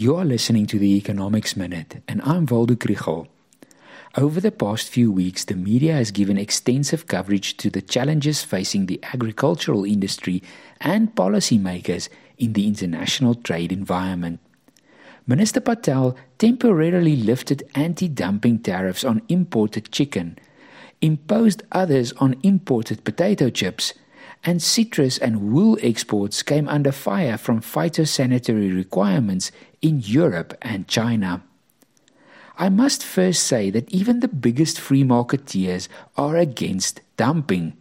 You are listening to the Economics Minute, and I'm Waldo Krugell. Over the past few weeks, the media has given extensive coverage to the challenges facing the agricultural industry and policymakers in the international trade environment. Minister Patel temporarily lifted anti dumping tariffs on imported chicken, imposed others on imported potato chips, and citrus and wool exports came under fire from phytosanitary requirements in Europe and China. I must first say that even the biggest free marketeers are against dumping.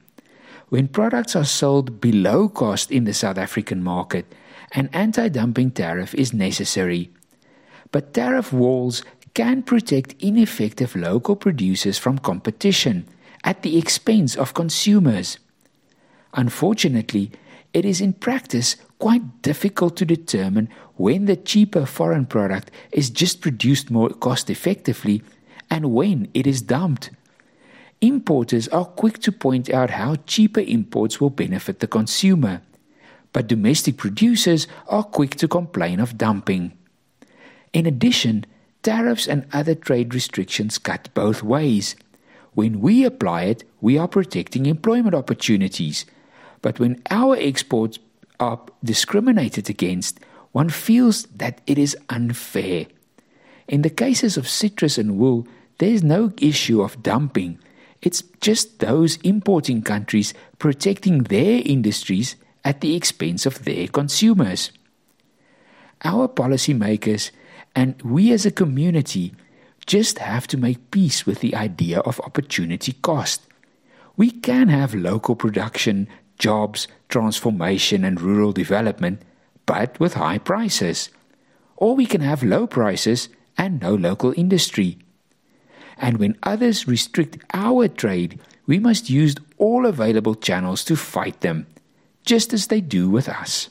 When products are sold below cost in the South African market, an anti dumping tariff is necessary. But tariff walls can protect ineffective local producers from competition at the expense of consumers. Unfortunately, it is in practice quite difficult to determine when the cheaper foreign product is just produced more cost effectively and when it is dumped. Importers are quick to point out how cheaper imports will benefit the consumer, but domestic producers are quick to complain of dumping. In addition, tariffs and other trade restrictions cut both ways. When we apply it, we are protecting employment opportunities but when our exports are discriminated against, one feels that it is unfair. In the cases of citrus and wool, there is no issue of dumping. It's just those importing countries protecting their industries at the expense of their consumers. Our policymakers and we as a community just have to make peace with the idea of opportunity cost. We can have local production jobs, transformation, and rural development, but with high prices. Or we can have low prices and no local industry. And when others restrict our trade, we must use all available channels to fight them, just as they do with us.